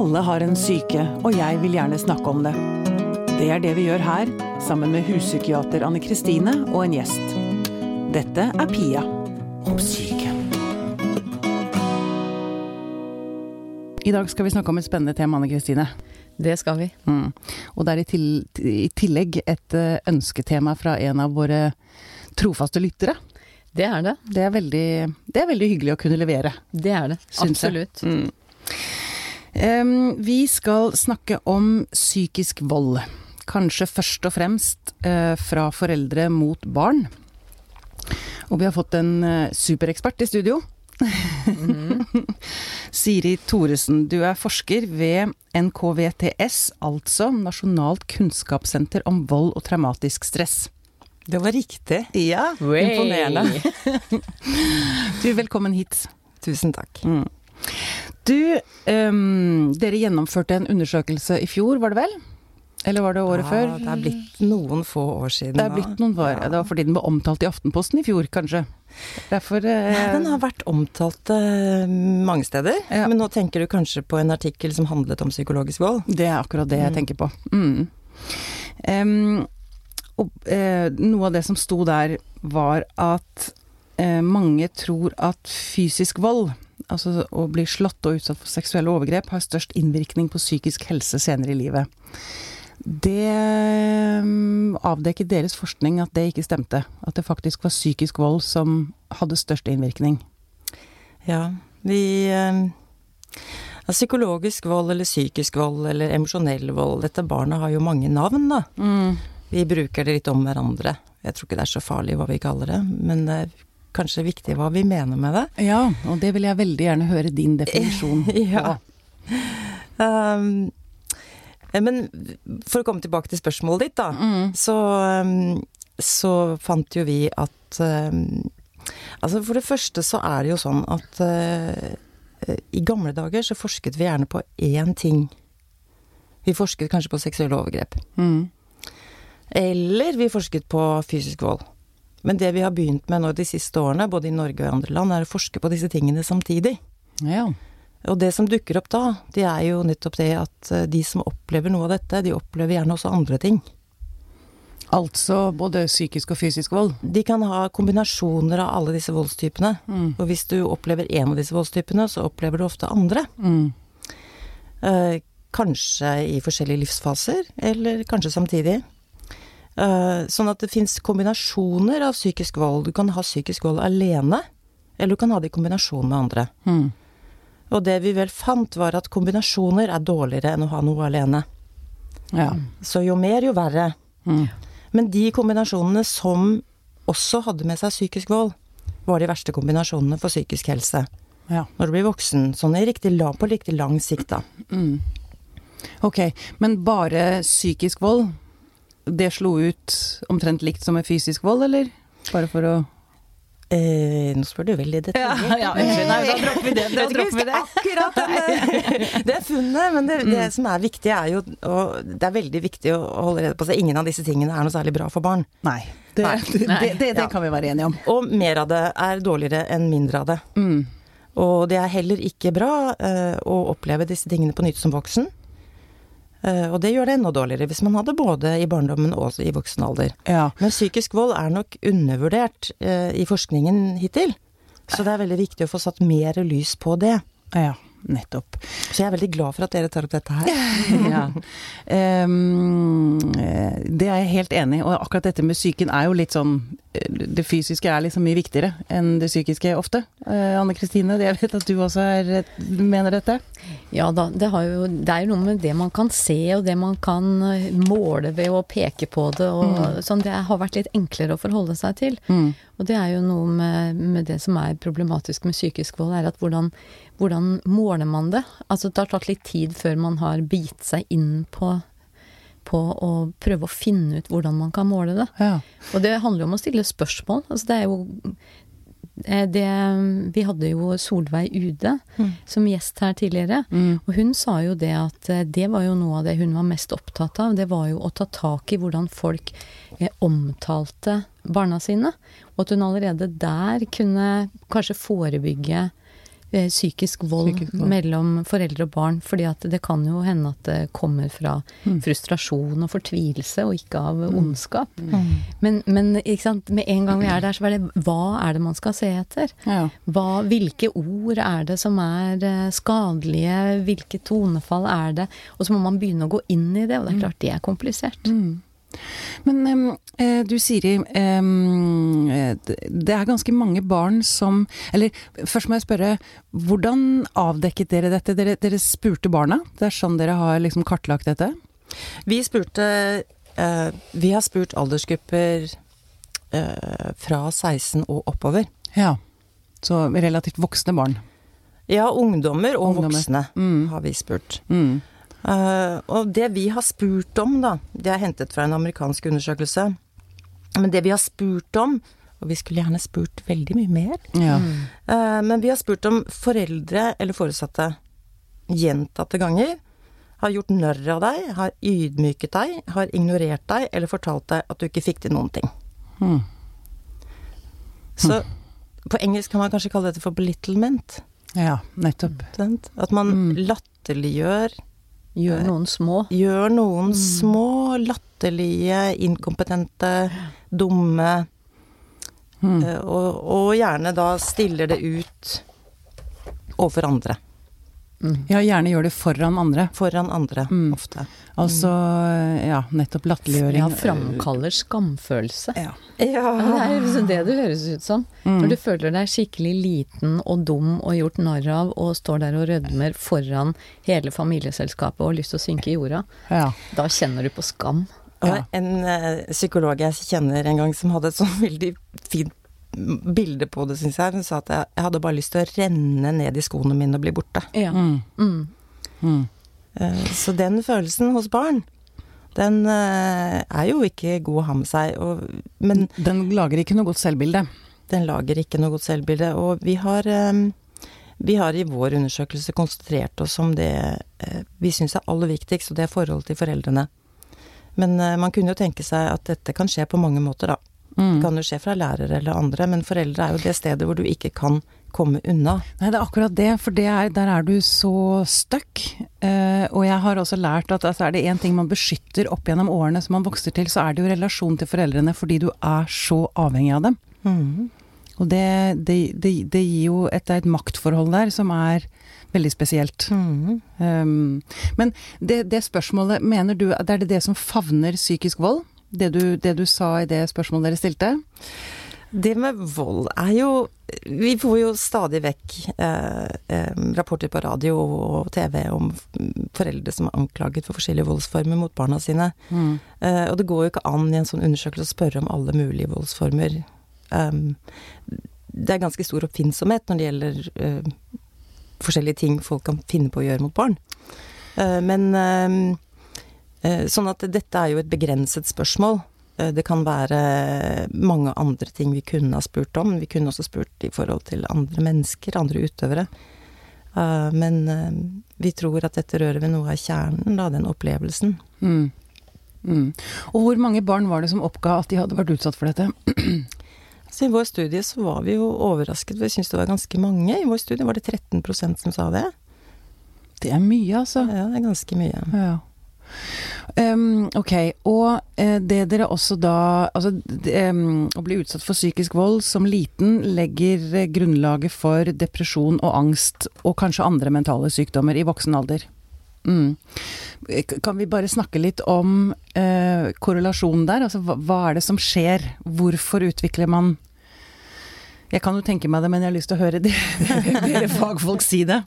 Alle har en syke, og jeg vil gjerne snakke om det. Det er det vi gjør her, sammen med huspsykiater Anne Kristine og en gjest. Dette er Pia om syke. I dag skal vi snakke om et spennende tema, Anne Kristine. Det skal vi. Mm. Og det er i, til, i tillegg et eh, ønsketema fra en av våre trofaste lyttere. Det er det. Det er veldig, det er veldig hyggelig å kunne levere. Det er det. Absolutt. jeg. Absolutt. Mm. Vi skal snakke om psykisk vold. Kanskje først og fremst eh, fra foreldre mot barn. Og vi har fått en eh, superekspert i studio. Siri Thoresen, du er forsker ved NKVTS, altså Nasjonalt kunnskapssenter om vold og traumatisk stress. Det var riktig. Ja, Way. Imponerende. du, velkommen hit. Tusen takk. Mm. Du, um, dere gjennomførte en undersøkelse i fjor, var det vel? Eller var det året Ja, før? Det er blitt noen få år siden. Det er blitt noen år. Ja. Det var fordi den ble omtalt i Aftenposten i fjor, kanskje. Derfor eh, Den har vært omtalt eh, mange steder, Ja. men nå tenker du kanskje på en artikkel som handlet om psykologisk vold. Det er akkurat det jeg Mm. tenker på. Mm. Um, og eh, noe av det som sto der, var at eh, mange tror at fysisk vold, altså å bli slått og utsatt for seksuelle overgrep, har størst innvirkning på psykisk helse senere i livet. Det avdekket deres forskning at det ikke stemte. At det faktisk var psykisk vold som hadde størst innvirkning. Ja, vi eh, ja, Psykologisk vold eller psykisk vold eller emosjonell vold. Dette barnet har jo mange navn, da. Vi bruker det litt om hverandre. Jeg tror ikke det er så farlig hva vi kaller det, men det kanskje viktig hva vi mener med det. Ja, og det vil jeg veldig gjerne høre din definisjon på. Ja. Um, men for å komme tilbake til spørsmålet ditt, da. Mm. Så, um, så fant jo vi at um, Altså for det første så er det jo sånn at uh, i gamle dager så forsket vi gjerne på én ting. Vi forsket kanskje på seksuelle overgrep. Mm. Eller vi forsket på fysisk vold. Men det vi har begynt med nå de siste årene, både i Norge og i andre land, er å forske på disse tingene samtidig. Ja. Og det som dukker opp da, det er jo nettopp det at eh, de som opplever noe av dette, de opplever gjerne også andre ting. Altså både psykisk og fysisk vold. De kan ha kombinasjoner av alle disse voldstypene. Mm. Og hvis du opplever en av disse voldstypene, så opplever du ofte andre. Mm. Eh, kanskje i forskjellige livsfaser, eller kanskje samtidig. Eh, sånn at det fins kombinasjoner av psykisk vold. Du kan ha psykisk vold alene, eller du kan ha det i kombinasjon med andre. Mm. Og det vi vel fant, var at kombinasjoner er dårligere enn å ha noe alene. Ja. Så jo mer, jo verre. Mm. Men de kombinasjonene som også hadde med seg psykisk vold, var de verste kombinasjonene for psykisk helse. ja. Når du blir voksen, sånn i riktig på riktig lang sikt, da. Mm. Ok, men bare psykisk vold, det slo ut omtrent likt som med fysisk vold, eller? Bare for å Eh, nå spør du veldig i Ja, unnskyld, nei, da dropper vi det. Da dropper vi det. Akkurat det, det funnet, men det, det som er viktig er jo Og det er veldig viktig å holde rede på seg. Ingen av disse tingene er noe særlig bra for barn. Nei, det, Nei. det, det, det, Ja. kan vi være enige om. Og mer av det er dårligere enn mindre av det. Mm. Og det er heller ikke bra eh, å oppleve disse tingene på nytt som voksen. Eh, og det gjør det enda dårligere hvis man hadde både i barndommen og i voksen alder. Ja. Men psykisk vold er nok undervurdert eh, i forskningen hittil. Så det er veldig viktig å få satt mer lys på det. ja, nettopp. Så jeg er veldig glad for at dere tar opp dette her. ja. Ehm, eh, det er jeg helt enig i, og akkurat dette med psyken er jo litt sånn eh, Det fysiske er liksom mye viktigere enn det psykiske ofte. Uh, Anne Kristine, jeg vet at du også er, mener dette? Ja da, det, har jo, det er jo noe med det man kan se og det man kan måle ved å peke på det. Og, sånn, det har vært litt enklere å forholde seg til. Mm. Og det er jo noe med, med det som er problematisk med psykisk vold, er at hvordan, hvordan måler man det? Altså det har tatt litt tid før man har bitt seg inn på, på å prøve å finne ut hvordan man kan måle det. Ja. Og det handler jo om å stille spørsmål. Altså det er jo eh, det, Vi hadde jo Solveig Ude som gjest her tidligere. Mm. Og hun sa jo det at eh, det var jo noe av det hun var mest opptatt av. Det var jo å ta tak i hvordan folk eh, omtalte barna sine. Og at hun allerede der kunne kanskje forebygge psykisk vold, Psykisk vold. mellom foreldre og barn. fordi at det kan jo hende at det kommer fra Mm. frustrasjon og fortvilelse, og ikke av ondskap. Mm. Men, men ikke sant? med en gang vi er der, så er det hva er det man skal se etter? Ja. Hva, hvilke ord er det som er eh, skadelige? Hvilke tonefall er det? Og så må man begynne å gå inn i det, og det er klart det er komplisert. Mm. Men eh, du Siri, eh, det er ganske mange barn som Eller først må jeg spørre, hvordan avdekket dere dette? Dere, dere spurte barna? Det er sånn dere har liksom kartlagt dette? Vi spurte eh, Vi har spurt aldersgrupper fra 16 og oppover. Ja. Så relativt voksne barn. Ja, ungdommer og Ungdommer. voksne Mm. har vi spurt. Mm. Eh, og det vi har spurt om, da, det er hentet fra en amerikansk undersøkelse. Men det vi har spurt om, og vi skulle gjerne spurt veldig mye mer, Ja. Uh, men vi har spurt om foreldre eller foresatte gjentatte ganger har gjort narr av deg, har ydmyket deg, har ignorert deg eller fortalt deg at du ikke fikk til noen ting. Hmm. Så på engelsk kan man kanskje kalle dette for belittlement. ja, nettopp. At man Mm. latterliggjør Gjør noen små. Gjør noen små, latterlige, inkompetente, dumme Mm. eh, og, og gjerne da stiller det ut overfor andre. Mm. Ja, gjerne gjør det foran andre. Foran andre, Mm. ofte. Altså, ja, nettopp latterliggjøring. Ja, framkaller skamfølelse. Ja. Ja, det er liksom det det høres ut som. Mm. Når du føler deg skikkelig liten og dum og gjort narr av, og står der og rødmer foran hele familieselskapet og har lyst til å synke i jorda, Ja. da kjenner du på skam. Ja. en ø, psykolog jeg kjenner en gang som hadde et sånn veldig fint bilde på det, syns jeg. Hun sa at jeg, jeg hadde bare lyst til å renne ned i skoene mine og bli borte. Ja. Mm. Mm. Mm. Eh, Så den følelsen hos barn, den eh, er jo ikke god å ha med seg. Og, men Den lager ikke noe godt selvbilde. den lager ikke noe godt selvbilde. Og vi har, eh, vi har i vår undersøkelse konsentrert oss om det vi syns er aller viktigst, og det er forholdet til foreldrene. Men man kunne jo tenke seg at dette kan skje på mange måter, da. Det Mm. kan jo skje fra lærere eller andre, men foreldre er jo det stedet hvor du ikke kan komme unna. Nei, det er akkurat det, for det er, der er du så stuck. Eh, og jeg har også lært at altså, er det én ting man beskytter opp gjennom årene som man vokser til, så er det jo relasjon til foreldrene fordi du er så avhengig av dem. Mm. Og det, det, det, det gir jo et, et maktforhold der som er veldig spesielt. Mm. Um, men det, det spørsmålet, mener du at det er det det som favner psykisk vold? Det du, det du sa i det spørsmålet dere stilte? Det med vold er jo Vi får jo stadig vekk eh, eh, rapporter på radio og TV om foreldre som er anklaget for forskjellige voldsformer mot barna sine. Mm. Eh, og det går jo ikke an i en sånn undersøkelse å spørre om alle mulige voldsformer. Um, det er ganske stor oppfinnsomhet når det gjelder uh, forskjellige ting folk kan finne på å gjøre mot barn. Uh, men eh, sånn at dette er jo et begrenset spørsmål. Eh, Det kan være mange andre ting vi kunne ha spurt om. Vi kunne også spurt i forhold til andre mennesker, andre utøvere. Eh, Men eh, vi tror at dette rører ved noe av kjernen, da, den opplevelsen. Mm. Mm. Og hvor mange barn var det som oppga at de hadde vært utsatt for dette? Så i vår studie så var vi jo overrasket, for vi syntes det var ganske mange. I vår studie var det 13% som sa det. Det er mye, altså. Ja, det er ganske mye. Ja. Um, ok, og uh, det dere også da Altså, em, å bli utsatt for psykisk vold som liten legger uh, grunnlaget for depresjon og angst, og kanskje andre mentale sykdommer i voksen alder. Mm. Kan vi bare snakke litt om uh, korrelasjonen der? Altså, hva, hva er det som skjer? Hvorfor utvikler man Jeg kan jo tenke meg det, men jeg har lyst til å høre dere fagfolk si det.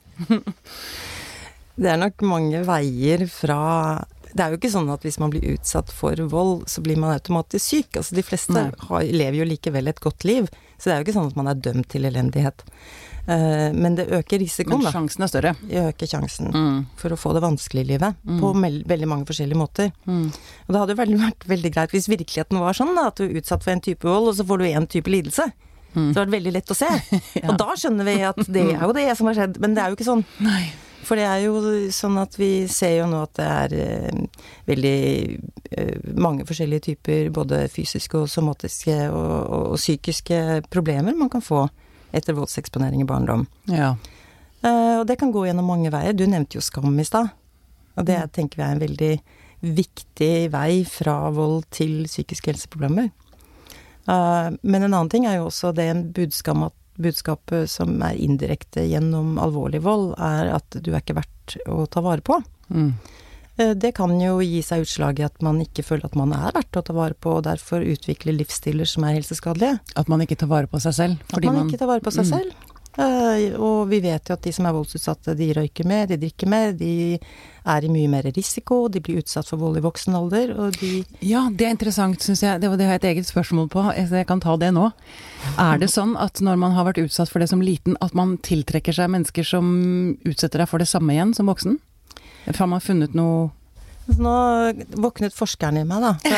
Det er nok mange veier fra Det er jo ikke sånn at hvis man blir utsatt for vold, så blir man automatisk syk. Altså de fleste har, lever jo likevel et godt liv. Så det er jo ikke sånn at man er dømt til elendighet. Uh, men det øker risikoen, Men sjansen er større. Det øker sjansen Mm. for å få det vanskelig i livet. Mm. På veldig mange forskjellige måter. Mm. Og det hadde jo vært veldig greit hvis virkeligheten var sånn da, at du er utsatt for en type vold, og så får du en type lidelse. Mm. Så det var veldig lett å se. Ja. Og da skjønner vi at det er jo det som har skjedd. Men det er jo ikke sånn. Nei. For det er jo sånn at vi ser jo nå at det er eh, veldig eh, mange forskjellige typer både fysiske og somatiske og, og, og psykiske problemer man kan få etter voldseksponering i barndom. Ja. Eh, og det kan gå gjennom mange veier. Du nevnte jo skam i stad. Og det tenker vi er en veldig viktig vei fra vold til psykiske helseproblemer. Eh, men en annen ting er jo også det en budskap at budskapet som er indirekte gjennom alvorlig vold, er at du er ikke verdt å ta vare på. Mm. Eh, det kan jo gi seg utslag i at man ikke føler at man er verdt å ta vare på, og derfor utvikler livsstiler som er helseskadelige. At man ikke tar vare på seg selv? At man, man, ikke tar vare på seg mm. selv. Uh, og vi vet jo at de som er voldsutsatte, de røyker mer, de drikker mer, de er i mye mer risiko, de blir utsatt for vold i voksen alder, og de Ja, det er interessant, syns jeg. Det, har jeg et eget spørsmål på, så jeg kan ta det nå. Er det sånn at når man har vært utsatt for det som liten, at man tiltrekker seg mennesker som utsetter deg for det samme igjen som voksen? Har man funnet noe så nå våknet forskeren i meg, da.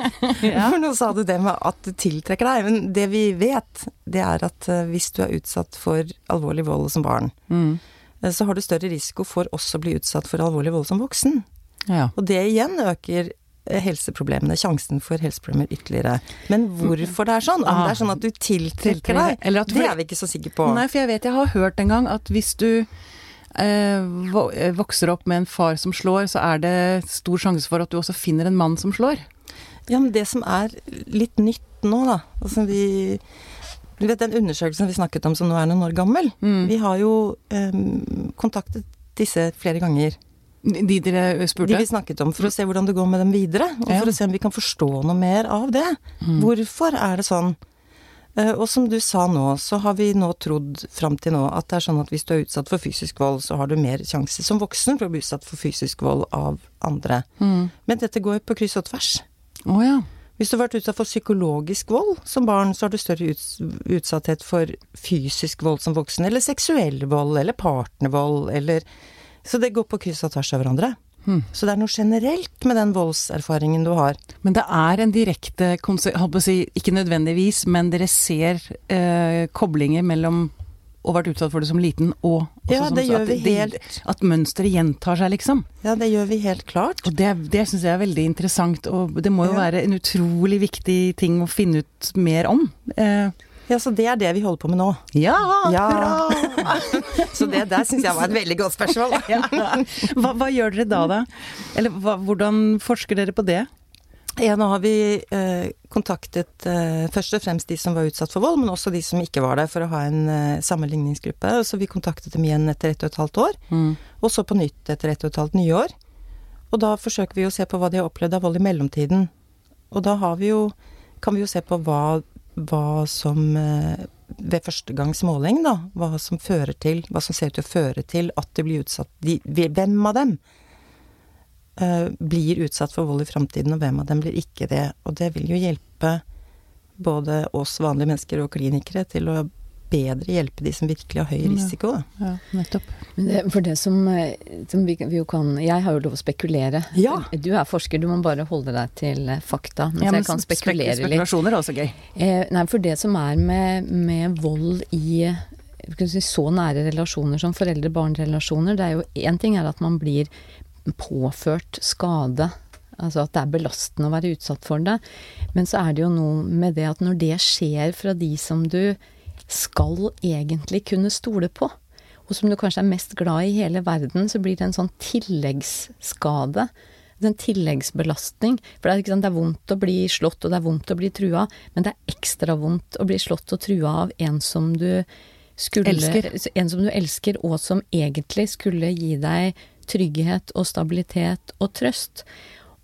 ja. For nå sa du det med at du tiltrekker deg. Men det vi vet, det er at eh, hvis du er utsatt for alvorlig vold som barn, mm. Eh, så har du større risiko for også å bli utsatt for alvorlig vold som voksen. Ja. Og det igjen øker eh, helseproblemene, sjansen for helseproblemer ytterligere. Men hvorfor det er sånn, om det er sånn at du tiltrekker deg, det er vi ikke så sikre på. Nei, for jeg vet jeg har hørt en gang at hvis du vokser opp med en far som slår, så er det stor sjanse for at du også finner en mann som slår. Ja, men det som er litt nytt nå, da altså vi du vet den undersøkelsen vi snakket om som nå er noen år gammel. Mm. Vi har jo eh, kontaktet disse flere ganger. De dere spurte? De vi snakket om, for å se hvordan det går med dem videre. Og ja. for å se om vi kan forstå noe mer av det. Mm. Hvorfor er det sånn? Eh, og som du sa nå, så har vi nå trodd fram til nå at det er sånn at hvis du er utsatt for fysisk vold, så har du mer sjanse som voksen for å bli utsatt for fysisk vold av andre. Mm. Men dette går på kryss og tvers. Oh, ja. Hvis du har vært utsatt for psykologisk vold som barn, så har du større utsatthet for fysisk vold som voksen, eller seksuell vold, eller partnervold, eller Så det går på kryss og tvers av hverandre. Hmm. Så det er noe generelt med den voldserfaringen du har. Men det er en direkte si, Ikke nødvendigvis, men dere ser eh, koblinger mellom å ha vært utsatt for det som liten, og ja, det gjør at, vi helt... at mønsteret gjentar seg, liksom. Ja, det gjør vi helt klart. Og det, det syns jeg er veldig interessant, og det må jo ja. være en utrolig viktig ting å finne ut mer om. Eh, ja, så det er det vi holder på med nå. Ja, ja. Bra! så det der syns jeg var et veldig godt spørsmål. ja. hva, hva, gjør dere da, da? Eller hva, hvordan forsker dere på det? Ja, nå har vi eh, kontaktet eh, først og fremst de som var utsatt for vold, men også de som ikke var der, for å ha en eh, sammenligningsgruppe. Og så vi kontaktet dem igjen etter ett og et halvt år, mm. og så på nytt etter ett og et halvt nye år. Og da forsøker vi å se på hva de har opplevd av vold i mellomtiden. Og da har vi jo, kan vi jo se på hva hva som eh, ved første gangs måling, da, hva som fører til Hva som ser ut til å føre til at de blir utsatt de, Hvem av dem uh, blir utsatt for vold i framtiden, og hvem av dem blir ikke det? Og det vil jo hjelpe både oss vanlige mennesker og klinikere til å bedre hjelpe de som virkelig har høy risiko. Ja, ja nettopp. Det, for det som, eh, som vi, vi, kan Jeg har jo lov å spekulere. Ja. Du er forsker, du må bare holde deg til eh, fakta. Mens ja, men jeg kan spekulere spek spekulasjoner er også gøy. Eh, nei, for det som er med, med vold i si, så nære relasjoner som foreldre-barn-relasjoner, det er jo én ting er at man blir påført skade Altså at det er belastende å være utsatt for det. Men så er det jo noe med det at når det skjer fra de som du skal egentlig kunne stole på, og som du kanskje er mest glad i i hele verden, så blir det en sånn tilleggsskade. En tilleggsbelastning. For det er, sant, det er, vondt å bli slått, og det er vondt å bli trua, men det er ekstra vondt å bli slått og trua av en som du skulle elsker. En som du elsker, og som egentlig skulle gi deg trygghet og stabilitet og trøst.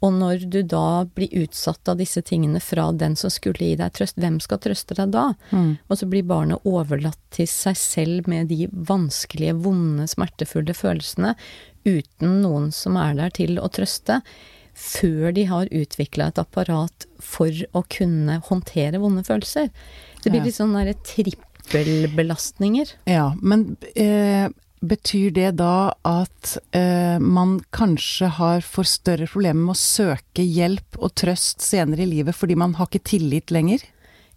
Og når du da blir utsatt av disse tingene fra den som skulle gi deg trøst, hvem skal trøste deg da? Mm. Og så blir barnet overlatt til seg selv med de vanskelige, vonde, smertefulle følelsene, uten noen som er der til å trøste, før de har utvikla et apparat for å kunne håndtere vonde følelser. Det blir litt sånn derre trippelbelastninger. Ja, men eh, Betyr det da at eh, man kanskje har for større problemer med å søke hjelp og trøst senere i livet fordi man har ikke tillit lenger?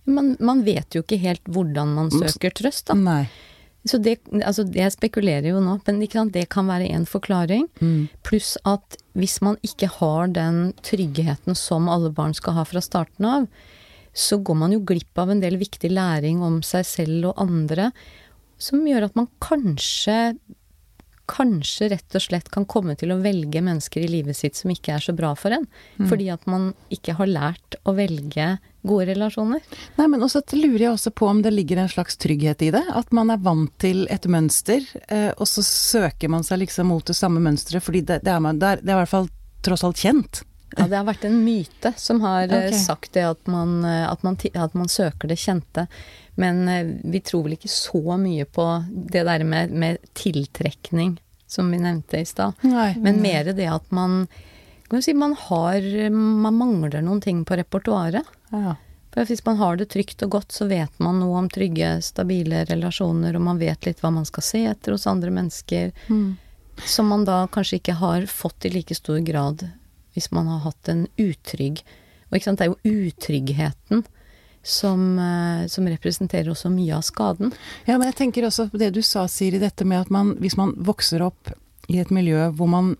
Man, man vet jo ikke helt hvordan man søker trøst, da. Nei. Så det, altså jeg spekulerer jo nå, men det kan være en forklaring. Mm. Pluss at hvis man ikke har den tryggheten som alle barn skal ha fra starten av, så går man jo glipp av en del viktig læring om seg selv og andre. Som gjør at man kanskje Kanskje rett og slett kan komme til å velge mennesker i livet sitt som ikke er så bra for en. Fordi at man ikke har lært å velge gode relasjoner. Nei, men også lurer jeg også på om det ligger en slags trygghet i det. At man er vant til et mønster, eh, og så søker man seg liksom mot det samme mønsteret, fordi det, det, er, man- det er det er i hvert fall tross alt kjent. Ja, det har vært en myte som har okay. Sagt det at man, eh, at, man, at man søker det kjente. Men eh, vi tror vel ikke så mye på det der med, med tiltrekning, som vi nevnte i stad. Men mer det at man kan du si, man har Man mangler noen ting på repertoaret. Ja. For hvis man har det trygt og godt, så vet man noe om trygge, stabile relasjoner, og man vet litt hva man skal se etter hos andre mennesker, Mm. som man da kanskje ikke har fått i like stor grad hvis man har hatt en utrygg Og ikke sant, det er jo utryggheten som, eh, som representerer også mye av skaden. Ja, men jeg tenker også på det du sa, Siri, dette med at man, hvis man vokser opp i et miljø hvor man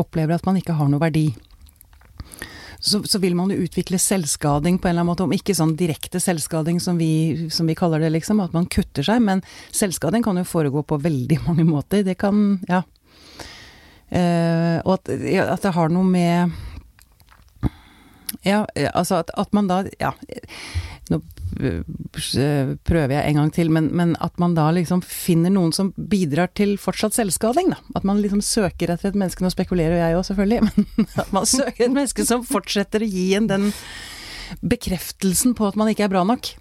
opplever at man ikke har noe verdi, så, så vil man jo utvikle selvskading på en eller annen måte, om ikke sånn direkte selvskading som vi, som vi kaller det, liksom, at man kutter seg, men selvskading kan jo foregå på veldig mange måter. Det kan, ja. Eh, og at, ja, at det har noe med Ja, eh, altså at, at man da Ja. Nå øh, prøver jeg en gang til, men, men at man da liksom finner noen som bidrar til fortsatt selvskading, da. At man liksom søker etter et menneske, nå spekulerer jeg òg selvfølgelig, men at man søker et menneske som fortsetter å gi en den bekreftelsen på at man ikke er bra nok.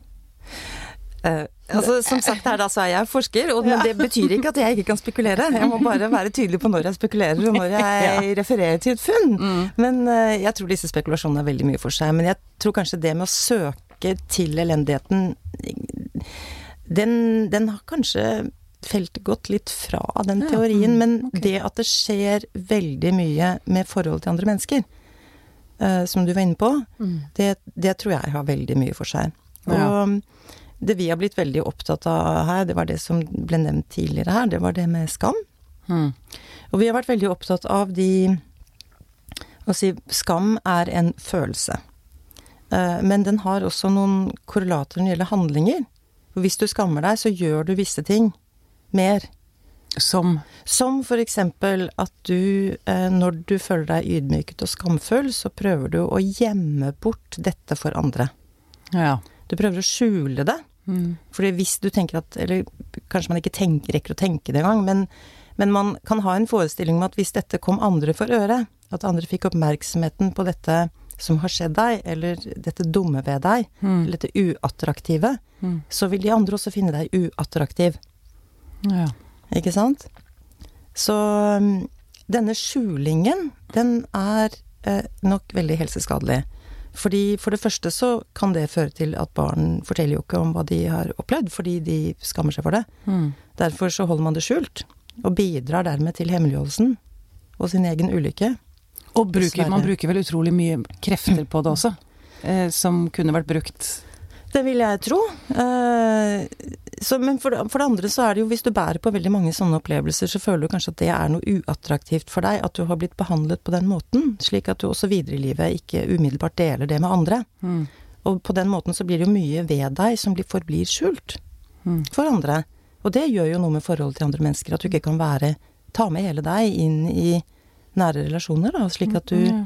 Eh, altså, som sagt her, da, så er jeg forsker, og men det betyr ikke at jeg ikke kan spekulere. Jeg må bare være tydelig på når jeg spekulerer, og når jeg refererer til et funn. Men uh, jeg tror disse spekulasjonene er veldig mye for seg. Men jeg tror kanskje det med å søke til elendigheten, den, den har kanskje felt gått litt fra den Ja, teorien. mm, Men okay. det at det skjer veldig mye med forhold til andre mennesker, uh, som du var inne på, det, det tror jeg har veldig mye for seg. Og Ja. Det vi har blitt veldig opptatt av her, det var det som ble nevnt tidligere her, det var det med skam. Mm. Og vi har vært veldig opptatt av de Å si skam er en følelse. Eh, Men den har også noen korrelater når det gjelder handlinger. For hvis du skammer deg, så gjør du visse ting mer. Som Som for eksempel at du, eh, når du føler deg ydmyket og skamfull, så prøver du å gjemme bort dette for andre. Ja. Du prøver å skjule det. Mm. Fordi hvis du tenker at Eller kanskje man ikke tenker, rekker å tenke det engang, men, men man kan ha en forestilling om at hvis dette kom andre for øre, at andre fikk oppmerksomheten på dette som har skjedd deg, eller dette dumme ved deg, Mm. eller dette uattraktive, Mm. så vil de andre også finne deg uattraktiv. Ja. Ikke sant? Så um, denne skjulingen, den er eh, nok veldig helseskadelig. Fordi for det første så kan det føre til at barn forteller jo ikke om hva de har opplevd, fordi de skammer seg for det. Mm. Derfor så holder man det skjult, og bidrar dermed til hemmeligholdelsen og sin egen ulykke. Og bruker, man bruker vel utrolig mye krefter på det også, eh, som kunne vært brukt Det vil jeg tro. Eh, så, men for, for det andre så er det jo, hvis du bærer på veldig mange sånne opplevelser, så føler du kanskje at det er noe uattraktivt for deg, at du har blitt behandlet på den måten, slik at du også videre i livet ikke umiddelbart deler det med andre. Mm. Og på den måten så blir det jo mye ved deg som blir, forblir skjult Mm. for andre. Og det gjør jo noe med forholdet til andre mennesker, at du ikke kan være Ta med hele deg inn i nære relasjoner, da, slik at du Ja.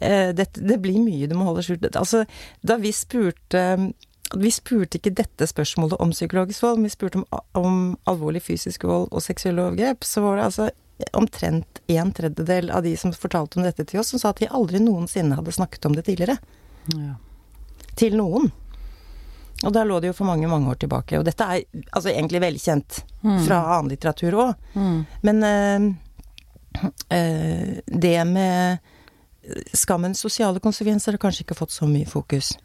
eh, det, det blir mye du må holde skjult. Altså, da vi spurte Vi spurte ikke dette spørsmålet om psykologisk vold, men vi spurte om, om alvorlig fysisk vold og seksuelle overgrep, så var det altså omtrent en tredjedel av de som fortalte om dette til oss, som sa at de aldri noensinne hadde snakket om det tidligere. Ja. Til noen. Og da lå det jo for mange, mange år tilbake. Og dette er altså egentlig velkjent Mm. fra annen litteratur òg. Mm. Men øh, øh, det med skammens sosiale konsekvenser har kanskje ikke fått så mye fokus.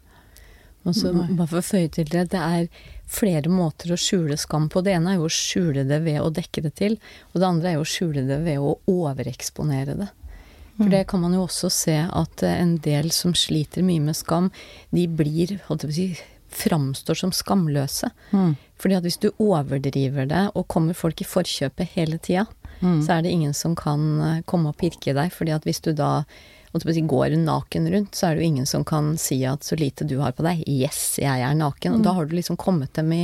Og så bare for å føye til det, det er flere måter å skjule skam på. Det ene er jo å skjule det ved å dekke det til, og det andre er jo å skjule det ved å overeksponere det. For det kan man jo også se at eh, en del som sliter mye med skam, de blir, holdt jeg på å si, framstår som skamløse. Mm. Fordi at hvis du overdriver det, og kommer folk i forkjøpet hele tida, Mm. så er det ingen som kan eh, komme og pirke deg. fordi at hvis du da si, går naken rundt, så er det jo ingen som kan si at så lite du har på deg. Yes, jeg er naken. Og da har du liksom kommet dem i,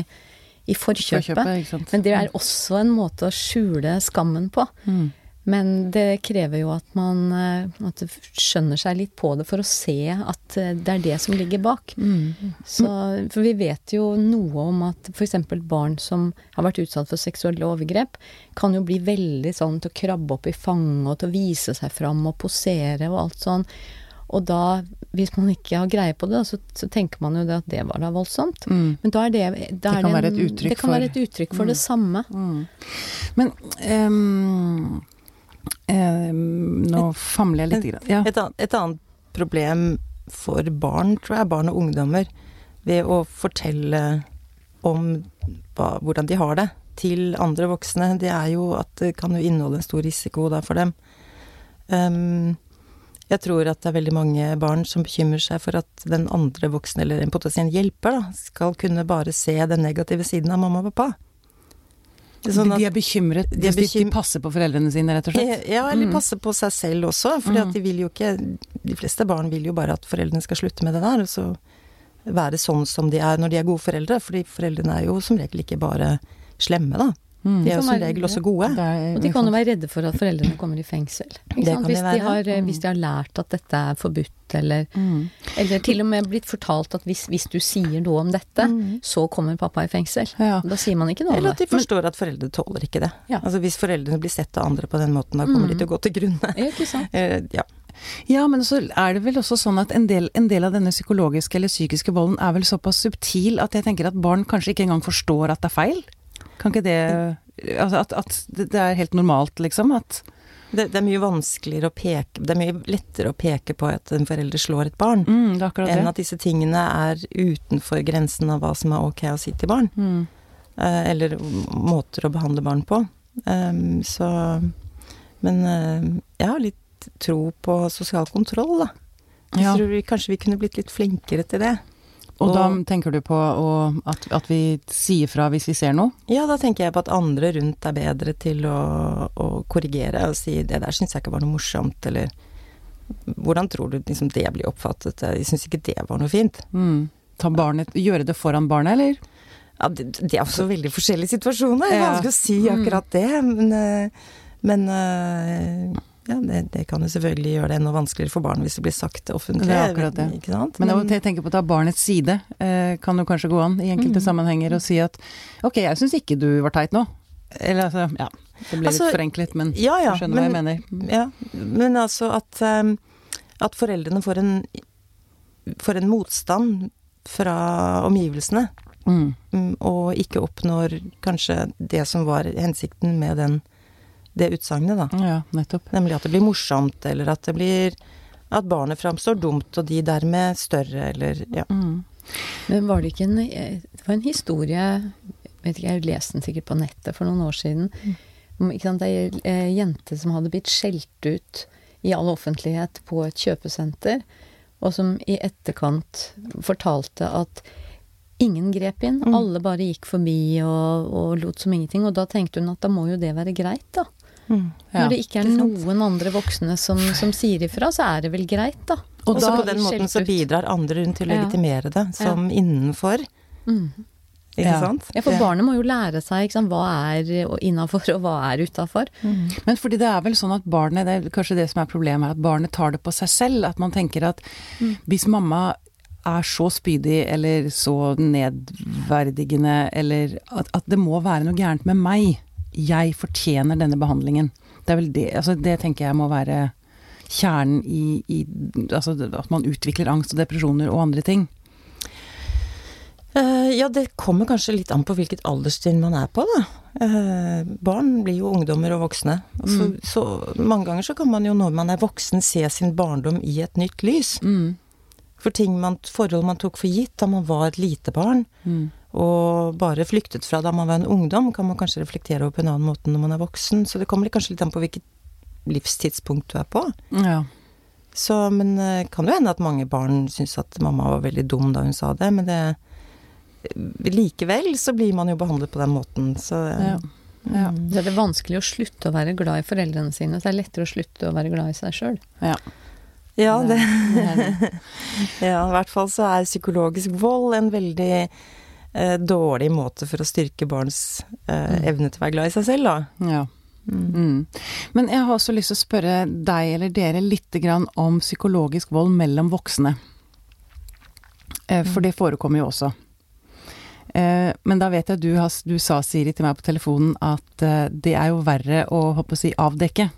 i forkjøpet. Forkjøpet. Men det er også en måte å skjule skammen på. Mm. Men det krever jo at man eh, at skjønner seg litt på det for å se at eh, det er det som ligger bak. Mm. Så, for vi vet jo noe om at f.eks. barn som har vært utsatt for seksuelle overgrep, kan jo bli veldig sånn til å krabbe opp i fanget og til å vise seg fram og posere og alt sånn. Og da, hvis man ikke har greie på det, så, så tenker man jo det at det var da voldsomt. Mm. Men da er det da Det kan være en- et uttrykk Det kan for- være et uttrykk for det samme. Mm. Men ehm, ehm, Nå famler jeg litt. Ja. Et, annet, et annet problem for barn, tror jeg, barn og ungdommer, ved å fortelle om hva, hvordan de har det til andre voksne, det er jo at det kan jo inneholde en stor risiko da for dem. Um, jeg tror at det er veldig mange barn som bekymrer seg for at den andre voksne, eller en potensiell hjelper, da, skal kunne bare se den negative siden av mamma og pappa. Sånn de, er bekymret de er bekym... de, passer på foreldrene sine, rett og slett? Ja, eller Mm. passer på seg selv også, fordi Mm. de vil jo ikke De fleste barn vil jo bare at foreldrene skal slutte med det der, og så være sånn som de er når de er gode foreldre, fordi foreldrene er jo som regel ikke bare slemme, da. Mm. De er jo Som regel også gode. Er- Og de kan jo være redde for at foreldrene kommer i fengsel. Ikke sant? kan de Hvis, de har, eh, Mm. hvis de har lært at dette er forbudt, eller, Mm. eller til og med blitt fortalt at hvis, hvis du sier noe om dette, Mm. så kommer pappa i fengsel. Ja. Da sier man ikke noe om Eller at de forstår at foreldre tåler ikke det. Ja. Altså Hvis foreldrene blir sett av andre på den måten, da kommer Mm. de til å gå til grunne. Ikke sant? Eh, ja. Ja, men så er det vel også sånn at en del, en del av denne psykologiske eller psykiske volden er vel såpass subtil at jeg tenker at barn kanskje ikke engang forstår at det er feil? Kan ikke det Altså at, at det er helt normalt, liksom? At det, det er mye vanskeligere å peke Det er mye lettere å peke på at en forelder slår et barn, mm, enn at disse tingene er utenfor grensen av hva som er ok å si til barn. Mm. Eh, eller måter å behandle barn på. Um, så Men uh, jeg har litt tro på sosial kontroll, da. Jeg Ja. tror vi, kanskje vi kunne blitt litt flinkere til det. Og da tenker du på å, at, at vi sier fra hvis vi ser noe? Ja, da tenker jeg på at andre rundt er bedre til å, å korrigere og si 'det der syns jeg ikke var noe morsomt', eller 'hvordan tror du liksom, det blir oppfattet', jeg syns ikke det var noe fint. Mm. Ta barnet, gjøre det foran barnet, eller? Ja, det, det er også veldig forskjellige situasjoner. Det er vanskelig å si akkurat det. Men, eh, men eh, ja, det, det kan jo selvfølgelig gjøre det enda vanskeligere for barn hvis det blir sagt offentlig. Det er akkurat det. Sant? Men jeg tenker på å ta barnets side. Eh, kan jo kanskje gå an i enkelte Mm. sammenhenger og si at ok, jeg syns ikke du var teit nå. Eller altså, ja. Det blir Altså, litt forenklet, men ja, ja, du skjønner hva jeg mener. Ja, men altså at, um, at foreldrene får en, får en motstand fra omgivelsene, Mm. mm, og ikke oppnår kanskje det som var hensikten med den, det utsagnet, da. Ja, nettopp. Nemlig at det blir morsomt, eller at det blir At barnet framstår dumt, og de dermed større, eller ja. Mm. Men var det ikke en Det var en historie vet ikke, Jeg leste den sikkert på nettet for noen år siden. Om, ikke sant, Det er ei jente som hadde blitt skjelt ut i all offentlighet på et kjøpesenter, og som i etterkant fortalte at ingen grep inn. Mm. Alle bare gikk forbi og, og lot som ingenting. Og da tenkte hun at da må jo det være greit, da. Ja, Når det ikke er noen andre voksne som, som sier ifra, så er det vel greit, da. Og da på den måten så bidrar andre rundt til å legitimere det som innenfor, Mm. ikke Ja. sant? Ja, for barnet må jo lære seg ikke sant, hva er innafor og hva er utafor. Men fordi det er vel sånn at barnet, det er kanskje det som er problemet, er at barnet tar det på seg selv. At man tenker at hvis mamma er så spydig eller så nedverdigende, eller at, at det må være noe gærent med meg. Jeg fortjener denne behandlingen. Det er vel det, altså det tenker jeg må være kjernen i, i Altså at man utvikler angst og depresjoner og andre ting. Eh, ja, det kommer kanskje litt an på hvilket alderstrinn man er på, da. Eh, barn blir jo ungdommer og voksne. Og så, Mm. så mange ganger så kan man jo når man er voksen se sin barndom i et nytt lys. Mm. For ting man, forhold man tok for gitt da man var et lite barn, Mm. Og bare flyktet fra da man var en ungdom, kan man kanskje reflektere over på en annen måte når man er voksen. Så det kommer kanskje litt an på hvilket livstidspunkt du er på. Ja. Så, men det kan jo hende at mange barn syns at mamma var veldig dum da hun sa det, men det Likevel så blir man jo behandlet på den måten, så Ja. Ja. Mm. Så er det vanskelig å slutte å være glad i foreldrene sine. Så det er lettere å slutte å være glad i seg sjøl. ja. Ja, det, det det. ja, i hvert fall så er psykologisk vold en veldig eh, dårlig måte for å styrke barns eh, evne til å være glad i seg selv, da. Ja. Mm. Men jeg har også lyst til å spørre deg eller dere litt grann om psykologisk vold mellom voksne. Eh, for det forekommer jo også. Eh, men da vet jeg du, har, du sa, Siri, til meg på telefonen at eh, det er jo verre å, håper å si, avdekke.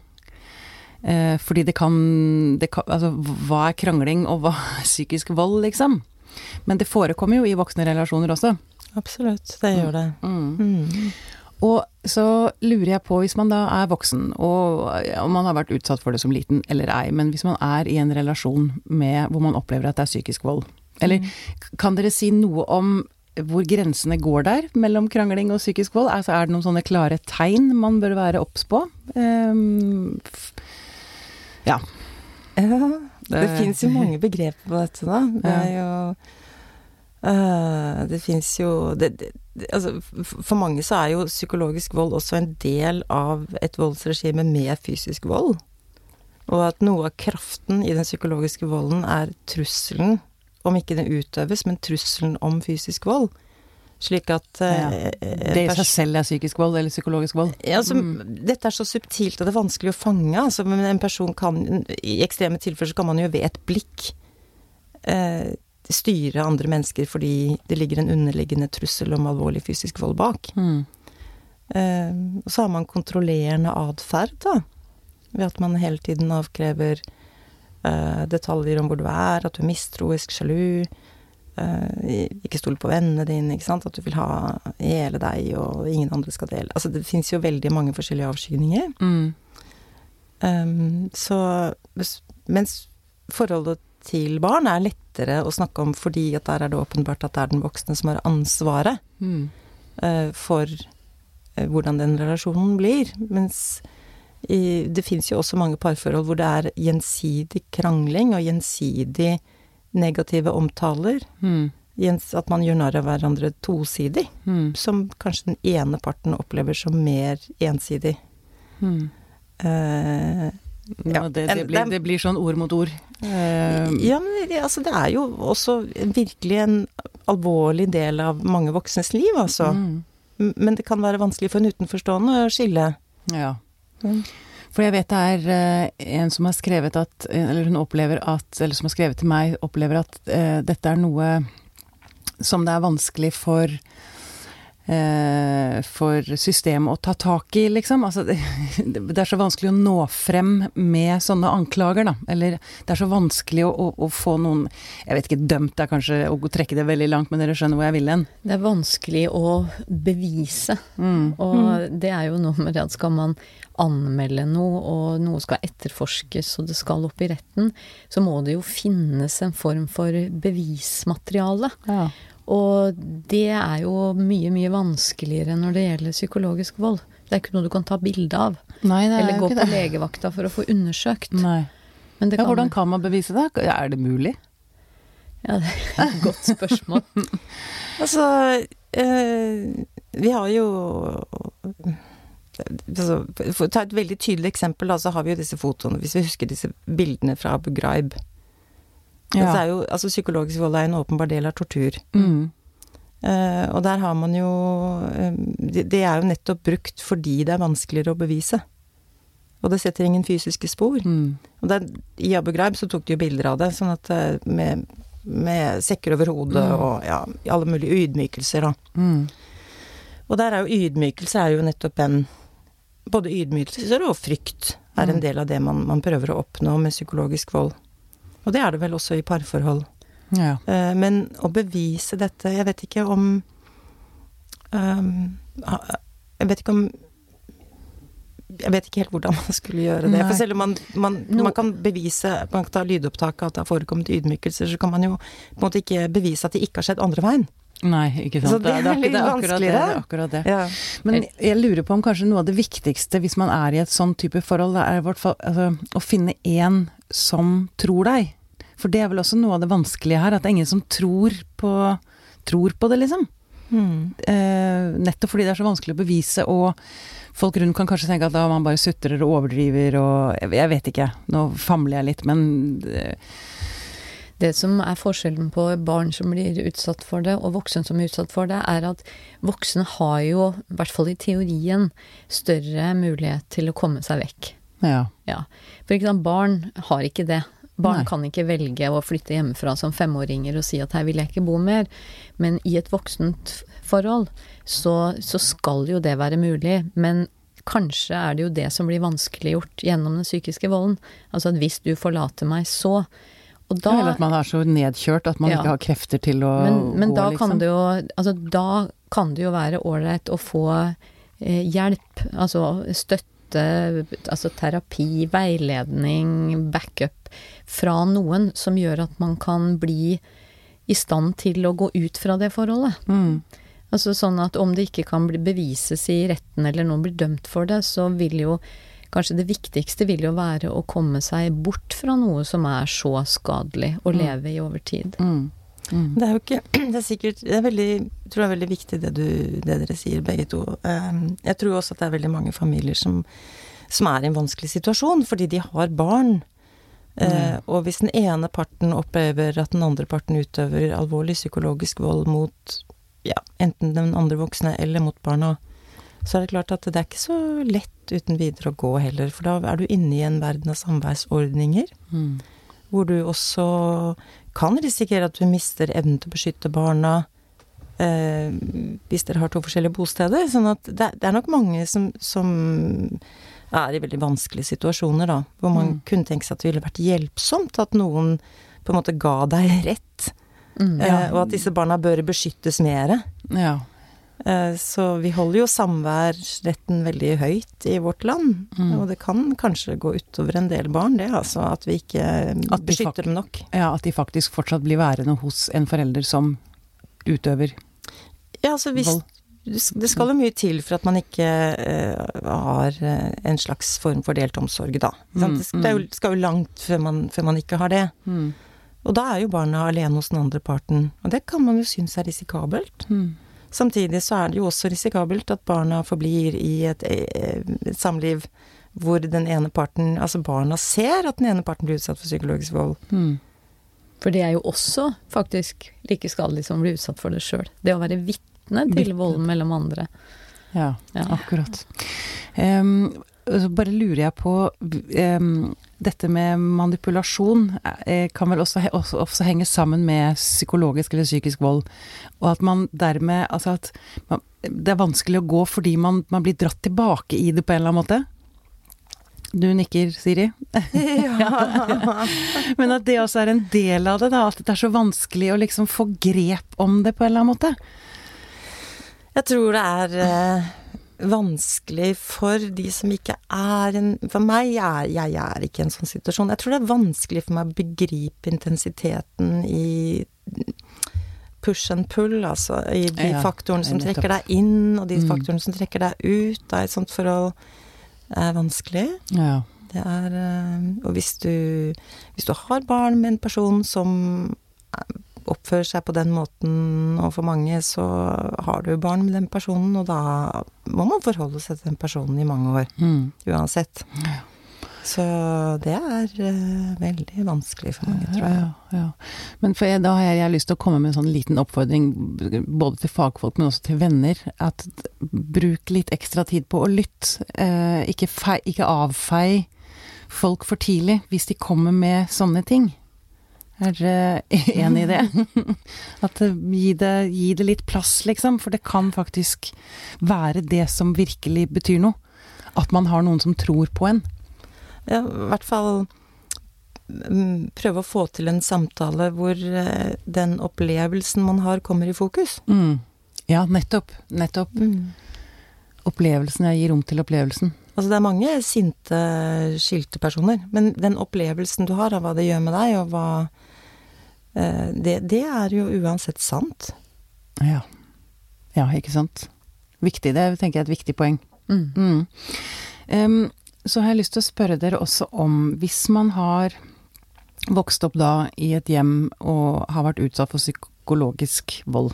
Eh, fordi det kan, det kan Altså, hva er krangling, og hva er psykisk vold, liksom? Men det forekommer jo i voksne relasjoner også. Absolutt, det gjør det. Mm. Mm. Og så lurer jeg på, hvis man da er voksen, og om man har vært utsatt for det som liten eller ei, men hvis man er i en relasjon med, hvor man opplever at det er psykisk vold, eller kan dere si noe om hvor grensene går der mellom krangling og psykisk vold? Altså, er det noen sånne klare tegn man bør være obs på? Um, ja. Ja, det, Det- fins jo mange begreper på dette, da. Det er jo uh, Det fins jo det, det, det- altså, For mange så er jo psykologisk vold også en del av et voldsregime med fysisk vold. Og at noe av kraften i den psykologiske volden er trusselen, om ikke den utøves, men trusselen om fysisk vold. Slik at Ja. eh, Det i seg selv er psykisk vold, eller psykologisk vold? ja, altså, Dette er så subtilt at det er vanskelig å fange. Altså, men en person kan I ekstreme tilfeller så kan man jo ved et blikk eh, styre andre mennesker fordi det ligger en underliggende trussel om alvorlig fysisk vold bak. Mm. Eh, og så har man kontrollerende atferd, da. Ved at man hele tiden avkrever eh, detaljer om hvor du er, at du er mistroisk, sjalu. Eh, ikke stole på vennene dine, ikke sant. At du vil ha hele deg, og ingen andre skal dele. Altså, det fins jo veldig mange forskjellige avskygninger. Mm. Um, så Mens forholdet til barn er lettere å snakke om fordi at der er det åpenbart at det er den voksne som har ansvaret Mm. uh, for uh, hvordan den relasjonen blir. Mens i, det fins jo også mange parforhold hvor det er gjensidig krangling og gjensidig negative omtaler. Mm. At man gjør narr av hverandre tosidig. Mm. Som kanskje den ene parten opplever som mer ensidig. Mm. Uh, Ja, det, det, blir, det- det blir sånn ord mot ord. Uh, Ja, men det, altså, det er jo også virkelig en alvorlig del av mange voksnes liv, altså. mm. Men det kan være vanskelig for en utenforstående å skille. Ja. Mm. For jeg vet det er eh, en som har skrevet at Eller hun opplever at Eller som har skrevet til meg, opplever at eh, dette er noe som det er vanskelig for for systemet å ta tak i, liksom. Altså, det, det er så vanskelig å nå frem med sånne anklager, da. Eller det er så vanskelig å, å, å få noen Jeg vet ikke, dømt er kanskje å trekke det veldig langt, men dere skjønner hvor jeg vil hen. Det er vanskelig å bevise, Mm. og det er jo noe med det at skal man anmelde noe, og noe skal etterforskes, og det skal opp i retten, så må det jo finnes en form for bevismateriale. Ja. Og det er jo mye, mye vanskeligere når det gjelder psykologisk vold. Det er ikke noe du kan ta bilde av, Nei, det er eller gå ikke på det. legevakta for å få undersøkt. Nei. Men det Ja, kan, hvordan kan man bevise det? Er det mulig? Ja, det er et godt spørsmål. Altså, eh, vi har jo altså, For å ta et veldig tydelig eksempel, da, så har vi jo disse fotoene. Hvis vi husker disse bildene fra Abu Ghraib. Ja. Det jo, altså, psykologisk vold er en åpenbar del av tortur. Mm. Uh, og der har man jo uh, det, det er jo nettopp brukt fordi det er vanskeligere å bevise. Og det setter ingen fysiske spor. Mm. Og der, I Abu Ghraib så tok de jo bilder av det, sånn at eh, med, med sekker over hodet Mm. og ja, alle mulige ydmykelser, da. Mm. Og der er jo ydmykelse er jo nettopp en Både ydmykelser og frykt er en Mm. del av det man, man prøver å oppnå med psykologisk vold. Og det er det vel også i parforhold. Ja. Eh, men å bevise dette Jeg vet ikke om ehm, Jeg vet ikke om jeg vet ikke helt hvordan man skulle gjøre det. Nei. For selv om man, man, man kan bevise Man kan ta lydopptak av at det har forekommet ydmykelser, så kan man jo på en måte ikke bevise at det ikke har skjedd andre veien. Nei, ikke sant. Så det er litt det er akkurat det. vanskeligere. det, er akkurat det. Ja. Men jeg lurer på om kanskje noe av det viktigste hvis man er i et sånn type forhold, det er fall altså, å finne en som tror deg. For det er vel også noe av det vanskelige her, at det er ingen som tror på, tror på det, liksom. Mm. Eh, nettopp fordi det er så vanskelig å bevise, og folk rundt kan kanskje tenke at da man bare sutrer og overdriver og Jeg, jeg vet ikke, nå famler jeg litt, men eh, Det som er forskjellen på barn som blir utsatt for det, og voksen som er utsatt for det, er at voksne har jo, i hvert fall i teorien, større mulighet til å komme seg vekk. Ja. Ja. For ikke sant, barn har ikke det. Barn Nei. kan ikke velge å flytte hjemmefra som femåringer og si at her vil jeg ikke bo mer. Men i et voksent forhold så, så skal jo det være mulig. Men kanskje er det jo det som blir vanskeliggjort gjennom den psykiske volden. Altså at hvis du forlater meg, så Og da Eller at man er så nedkjørt at man Ja. ikke har krefter til å men, men gå, da liksom. kan det jo Altså da kan det jo være ålreit å få eh, hjelp, altså støtte, altså terapi, veiledning, backup fra noen som gjør at man kan bli i stand til å gå ut fra det forholdet. Mm. Altså sånn at om det ikke kan bevises i retten eller noen blir dømt for det, så vil jo kanskje det viktigste vil jo være å komme seg bort fra noe som er så skadelig å Mm. leve i over tid. Mm. Mm. Det er jo ikke Det er sikkert Det er veldig Jeg tror det er veldig viktig det, du, det dere sier, begge to. Um, Jeg tror også at det er veldig mange familier som, som er i en vanskelig situasjon fordi de har barn. Eh, Mm. og hvis den ene parten opplever at den andre parten utøver alvorlig psykologisk vold mot ja, enten den andre voksne eller mot barna, så er det klart at det er ikke så lett uten videre å gå heller. For da er du inne i en verden av samværsordninger Mm. hvor du også kan risikere at du mister evnen til å beskytte barna eh, hvis dere har to forskjellige bosteder. Sånn at det, det er nok mange som, som er i veldig vanskelige situasjoner, da. Hvor man Mm. kunne tenke seg at det ville vært hjelpsomt at noen på en måte ga deg rett. Mm. Eh, og at disse barna bør beskyttes mer. Ja. Eh, så vi holder jo samværsretten veldig høyt i vårt land. Mm. Og det kan kanskje gå utover en del barn, det altså. At vi ikke At beskytter dem nok. ja, at de faktisk fortsatt blir værende hos en forelder som utøver Ja, altså hvis vold. Det skal jo mye til for at man ikke uh, har eh, en slags form for delt omsorg, da. Mm, det skal- det jo, skal jo langt før man, før man ikke har det. Mm. Og da er jo barna alene hos den andre parten. Og det kan man jo synes er risikabelt. Mm. Samtidig så er det jo også risikabelt at barna forblir i et, eh, et samliv hvor den ene parten Altså barna ser at den ene parten blir utsatt for psykologisk vold. Mm. For det er jo også faktisk like skadelig som å bli utsatt for det sjøl. Det å være vitne til vold mellom andre. Ja, Ja. akkurat. Så bare lurer jeg på Dette med manipulasjon eh, kan vel også, også, også henge sammen med psykologisk eller psykisk vold. Og at man dermed Altså at man, det er vanskelig å gå fordi man, man blir dratt tilbake i det på en eller annen måte. Du nikker, Siri. Men at det også er en del av det, da. At det er så vanskelig å liksom få grep om det på en eller annen måte. Jeg tror det er eh, vanskelig for de som ikke er en For meg, jeg, jeg er ikke i en sånn situasjon. Jeg tror det er vanskelig for meg å begripe intensiteten i push and pull, altså i de Ja, faktorene som trekker deg inn, og de Mm. faktorene som trekker deg ut av et sånt forhold, er vanskelig. Ja. Det er eh, Og hvis du, hvis du har barn med en person som oppfører seg på den måten overfor mange, så har du barn med den personen, og da må man forholde seg til den personen i mange år. Mm. Uansett. Ja. Så det er uh, veldig vanskelig for mange, tror jeg. Ja, ja. Men for jeg, da har jeg, jeg har lyst til å komme med en sånn liten oppfordring både til fagfolk, men også til venner. At bruk litt ekstra tid på å lytte. Uh, ikke, fei, ikke avfei folk for tidlig hvis de kommer med sånne ting. Er dere enig i det? At eh, gi det, gi det litt plass, liksom. For det kan faktisk være det som virkelig betyr noe. At man har noen som tror på en. Ja, i hvert fall mm, prøve å få til en samtale hvor eh, den opplevelsen man har, kommer i fokus. Mm. Ja, nettopp. Nettopp. Opplevelsen. Jeg gir rom til opplevelsen. Altså det er mange sinte, skilte personer, men den opplevelsen du har av hva det gjør med deg, og hva eh, det, det er jo uansett sant. Ja. Ja, ikke sant. Viktig. Det tenker jeg er et viktig poeng. Mm. Mm. Um, så har jeg lyst til å spørre dere også om Hvis man har vokst opp da i et hjem og har vært utsatt for psykologisk vold,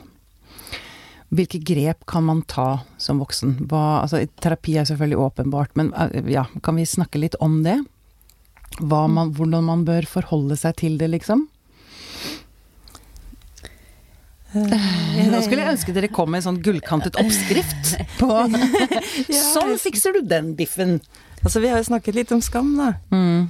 hvilke grep kan man ta som voksen? Hva, altså, terapi er selvfølgelig åpenbart, men eh, ja, kan vi snakke litt om det? Man, hvordan man bør forholde seg til det, liksom? Eh, Nå skulle jeg ønske dere kom med en sånn gullkantet oppskrift på Sånn fikser du den biffen! Altså, vi har jo snakket litt om skam, da. Mm.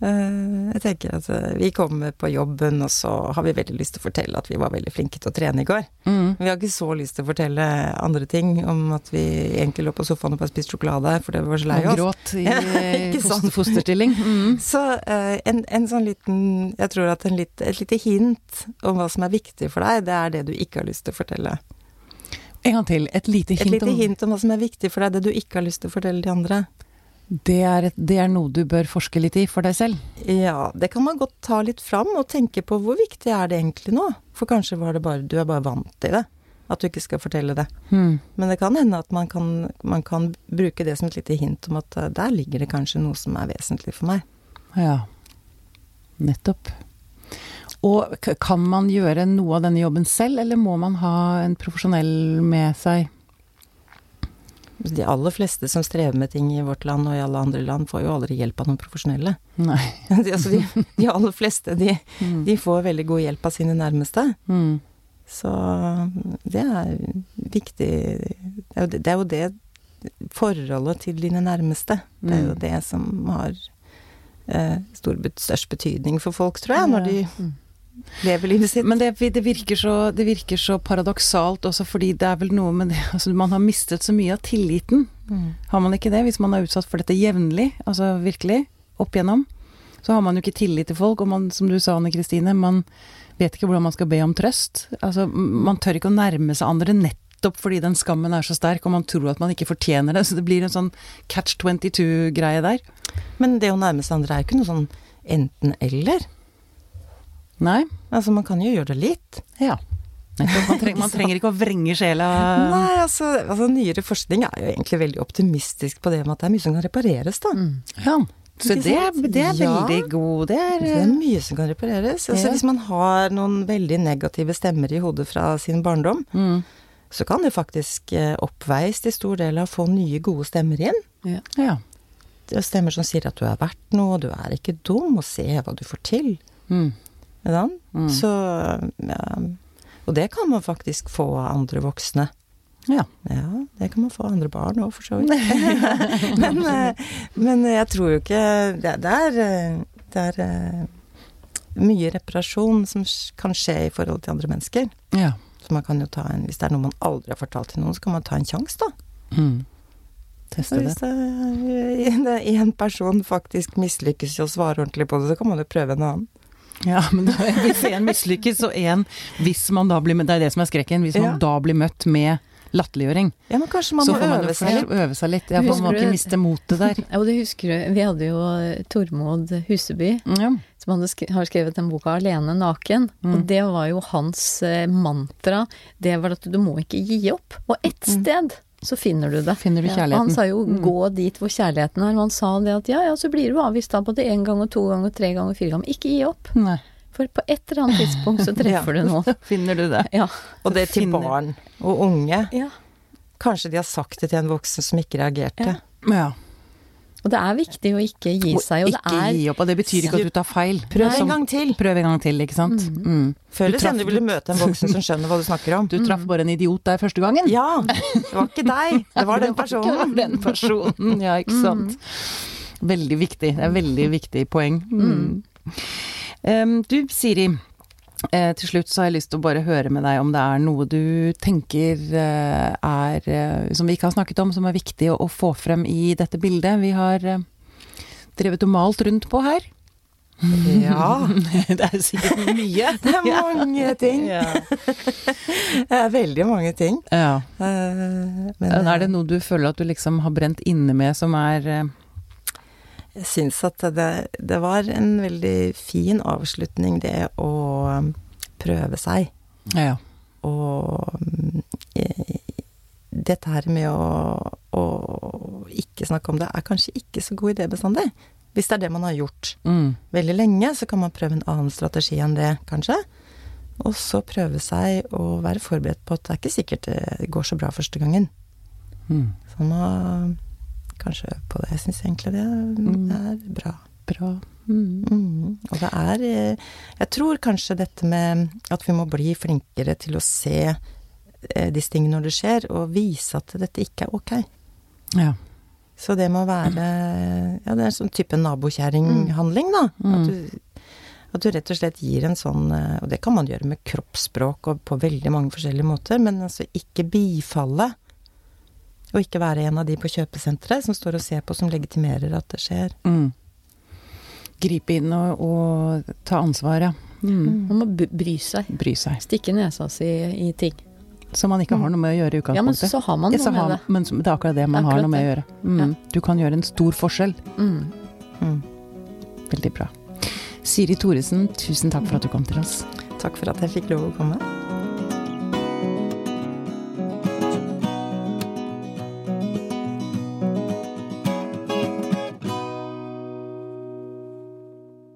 Eh, Jeg tenker at eh, vi kommer på jobben, og så har vi veldig lyst til å fortelle at vi var veldig flinke til å trene i går. Mm. Vi har ikke så lyst til å fortelle andre ting, om at vi egentlig lå på sofaen og bare spiste sjokolade fordi vi var så lei oss. Og gråt i foster, fosterstilling. Mm. Så eh, en, en sånn liten Jeg tror at en litt, et lite hint om hva som er viktig for deg, det er det du ikke har lyst til å fortelle. En gang til. Et lite Et hint om om hva som er viktig for deg, det du ikke har lyst til å fortelle de andre. Det er, et, det er noe du bør forske litt i for deg selv. Ja, det kan man godt ta litt fram og tenke på hvor viktig er det egentlig nå? For kanskje var det bare, du er bare vant til det, at du ikke skal fortelle det. Hmm. Men det kan hende at man kan, man kan bruke det som et lite hint om at eh, der ligger det kanskje noe som er vesentlig for meg. Ja. Nettopp. Og kan man gjøre noe av denne jobben selv, eller må man ha en profesjonell med seg? De aller fleste som strever med ting i vårt land og i alle andre land, får jo aldri hjelp av noen profesjonelle. Nei. De, altså de, de aller fleste, de, Mm. de får veldig god hjelp av sine nærmeste. Mm. Så det er viktig Det er jo det, er jo det forholdet til dine nærmeste. Det er jo Mm. det som har eh, stor, størst betydning for folk, tror jeg, når de Mm. Lever livet sitt. Men det, det, virker så, det virker så paradoksalt også, fordi det er vel noe med det altså Man har mistet så mye av tilliten. Mm. Har man ikke det, hvis man er utsatt for dette jevnlig, altså virkelig, opp igjennom? Så har man jo ikke tillit til folk, og man, som du sa, Anne Kristine, man vet ikke hvordan man skal be om trøst. Altså, man tør ikke å nærme seg andre nettopp fordi den skammen er så sterk, og man tror at man ikke fortjener det. Så det blir en sånn catch 22-greie der. Men det å nærme seg andre er jo ikke noe sånn enten-eller. Nei? Altså, man kan jo gjøre det litt. Ja. Man, trenger, man trenger ikke å vrenge sjela Nei, altså, altså nyere forskning er jo egentlig veldig optimistisk på det med at det er mye som kan repareres, da. Mm. Ja. Så det, det, er- er Ja. veldig god Det er, Det er mye som kan repareres. Altså, Ja. Hvis man har noen veldig negative stemmer i hodet fra sin barndom, mm, så kan det faktisk eh, oppveies til stor del av å få nye, gode stemmer inn. Ja. ja. Det er stemmer som sier at du er verdt noe, du er ikke dum, og se hva du får til. Mm? Mm. Så ja, Og det kan man faktisk få av andre voksne. Ja. Ja, det kan man få av andre barn òg, for så vidt. men, eh, men jeg tror jo ikke Det, er, eh, det er eh, mye reparasjon som kan skje i forhold til andre mennesker. ja. Så man kan jo ta en Hvis det er noe man aldri har fortalt til noen, så kan man ta en sjanse, da. Mm. Teste det. hvis det en person faktisk mislykkes i å svare ordentlig på det, så kan man jo prøve en annen. Ja, men da, hvis en mislykkes, og en Hvis man da blir Det er det som er skrekken. Hvis man Ja. da blir møtt med latterliggjøring, Ja, men kanskje man så må man øve seg litt. øve seg litt. Ja, for man må ikke du- miste motet der. Ja, og det husker du, vi hadde jo Tormod Huseby, Ja. som hadde har skrevet den boka 'Alene naken'. Mm. Og det var jo hans eh, mantra. Det var at du må ikke gi opp. Og ett Mm. sted så finner du det. Finner du Ja, han sa jo Mm. 'gå dit hvor kjærligheten er'. Og han sa det at ja, ja, så blir du avvist da både én gang og to ganger, tre ganger, fire ganger. Ikke gi opp. Nei. For på et eller annet tidspunkt så treffer du noe. Finner du det? Ja. Og det til Finner- barn og unge. ja. Kanskje de har sagt det til en voksen som ikke reagerte. Ja. Ja. Og det er viktig å ikke gi seg. Og ikke er gi opp. Og det betyr ikke at du tar feil. Prøv en gang til. Prøv en gang til, ikke sant. Mm. Mm. Før eller senere vil du møte en voksen som skjønner hva du snakker om. Du traff bare en idiot der første gangen. Ja! Det var ikke deg, det var den Det var personen. den personen, ja, ikke sant. Veldig viktig. Det er veldig viktig poeng. Mm. Um, du, Siri. Eh, til slutt så har jeg lyst til å bare høre med deg om det er noe du tenker eh, er eh, Som vi ikke har snakket om, som er viktig å, å få frem i dette bildet vi har eh, drevet og malt rundt på her. Ja, det er sikkert mye. det er mange ting. Ja. Det er veldig mange ting. ja. Eh, Men Er det noe du føler at du liksom har brent inne med som er jeg syns at det, det var en veldig fin avslutning, det å um, prøve seg. Ja. Og eh, dette her med å, å ikke snakke om det, er kanskje ikke så god idé bestandig. Hvis det er det man har gjort Mm. veldig lenge, så kan man prøve en annen strategi enn det, kanskje. Og så prøve seg å være forberedt på at det er ikke sikkert det går så bra første gangen. Mm. Så man må kanskje øve på det. Jeg syns egentlig det Mm. er bra. Bra. Mm. Mm. Og det er eh, Jeg tror kanskje dette med at vi må bli flinkere til å se eh, disse tingene når det skjer, og vise at dette ikke er ok. Ja. Så det må være Ja, det er en sånn type nabokjerringhandling, da. Mm. At, du, at du rett og slett gir en sånn eh, Og det kan man gjøre med kroppsspråk og på veldig mange forskjellige måter, men altså ikke bifalle. Og ikke være en av de på kjøpesenteret som står og ser på, som legitimerer at det skjer. Mm. Gripe inn og, og ta ansvar, ja. Mm. Man må bry seg. Bry seg. Stikke nesa si i ting. Som man ikke har noe med å gjøre i Ja, men så har man Ja, noe med det. Men så- det er akkurat det man har noe med å gjøre. Mm. Du kan gjøre en stor forskjell. Mm. Mm. Veldig bra. Siri Thoresen, tusen takk for at du kom til oss. Takk for at jeg fikk lov å komme.